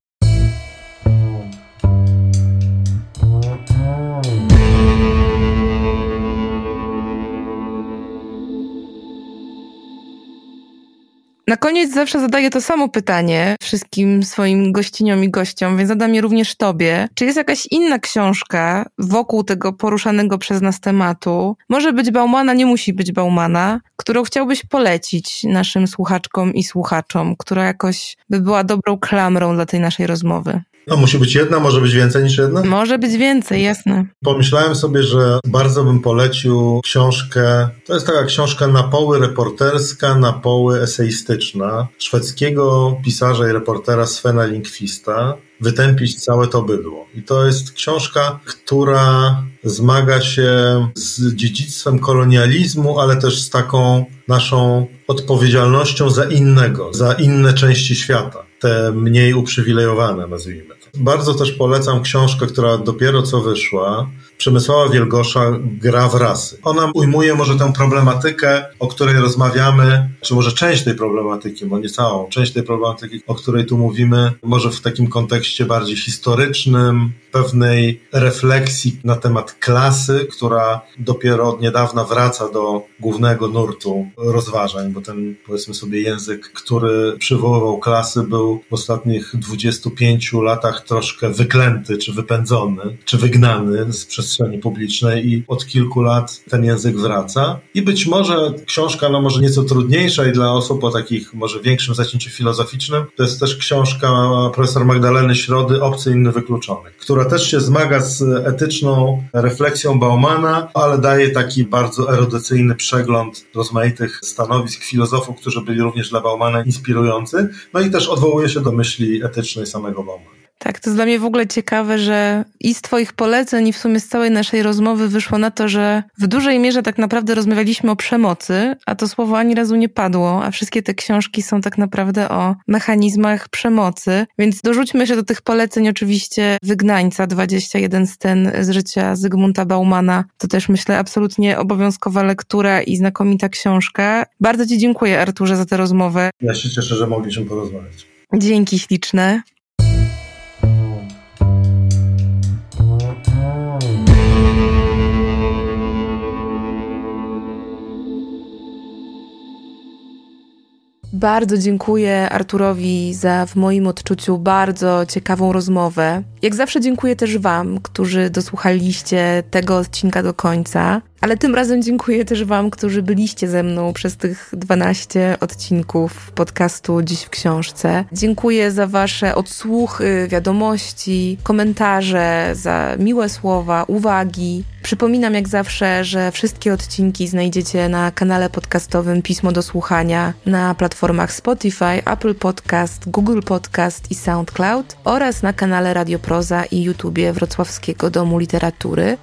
Na koniec zawsze zadaję to samo pytanie wszystkim swoim gościniom i gościom, więc zadam je również tobie. Czy jest jakaś inna książka wokół tego poruszanego przez nas tematu? Może być Baumana, nie musi być Baumana, którą chciałbyś polecić naszym słuchaczkom i słuchaczom, która jakoś by była dobrą klamrą dla tej naszej rozmowy?
A musi być jedna, może być więcej niż jedna?
Może być więcej, jasne.
Pomyślałem sobie, że bardzo bym polecił książkę, to jest taka książka na poły reporterska, na poły eseistyczna, szwedzkiego pisarza i reportera Svena Linkvista, Wytępić całe to bydło. I to jest książka, która zmaga się z dziedzictwem kolonializmu, ale też z taką naszą odpowiedzialnością za innego, za inne części świata, te mniej uprzywilejowane, nazwijmy. Bardzo też polecam książkę, która dopiero co wyszła, Przemysława Wielgosza Gra w rasy. Ona ujmuje może tę problematykę, o której rozmawiamy, czy może część tej problematyki, bo nie całą, część tej problematyki, o której tu mówimy, może w takim kontekście bardziej historycznym, pewnej refleksji na temat klasy, która dopiero od niedawna wraca do głównego nurtu rozważań, bo ten, powiedzmy sobie, język, który przywoływał klasy, był w ostatnich 25 latach troszkę wyklęty, czy wypędzony, czy wygnany z przestrzeni publicznej i od kilku lat ten język wraca. I być może książka, no może nieco trudniejsza i dla osób o takich może większym zacięciu filozoficznym, to jest też książka profesor Magdaleny Środy, Obcy Inny Wykluczony, która też się zmaga z etyczną refleksją Baumana, ale daje taki bardzo erudycyjny przegląd rozmaitych stanowisk filozofów, którzy byli również dla Baumana inspirujący, no i też odwołuje się do myśli etycznej samego Baumana.
Tak, to jest dla mnie w ogóle ciekawe, że i z Twoich poleceń, i w sumie z całej naszej rozmowy wyszło na to, że w dużej mierze tak naprawdę rozmawialiśmy o przemocy, a to słowo ani razu nie padło, a wszystkie te książki są tak naprawdę o mechanizmach przemocy. Więc dorzućmy się do tych poleceń oczywiście Wygnańca, 21 scen z życia Zygmunta Baumana. To też myślę absolutnie obowiązkowa lektura i znakomita książka. Bardzo Ci dziękuję, Arturze, za tę rozmowę.
Ja się cieszę, że mogliśmy porozmawiać.
Dzięki śliczne. Bardzo dziękuję Arturowi za w moim odczuciu bardzo ciekawą rozmowę. Jak zawsze dziękuję też Wam, którzy dosłuchaliście tego odcinka do końca. Ale tym razem dziękuję też Wam, którzy byliście ze mną przez tych 12 odcinków podcastu Dziś w Książce. Dziękuję za Wasze odsłuchy, wiadomości, komentarze, za miłe słowa, uwagi. Przypominam jak zawsze, że wszystkie odcinki znajdziecie na kanale podcastowym Pismo do Słuchania na platformach Spotify, Apple Podcast, Google Podcast i SoundCloud oraz na kanale Radio Proza i YouTubie Wrocławskiego Domu Literatury.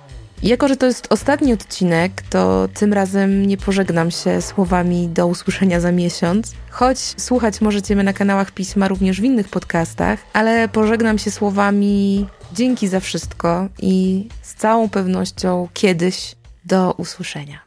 Jako, że to jest ostatni odcinek, to tym razem nie pożegnam się słowami do usłyszenia za miesiąc, choć słuchać możecie mnie na kanałach pisma również w innych podcastach, ale pożegnam się słowami dzięki za wszystko i z całą pewnością kiedyś do usłyszenia.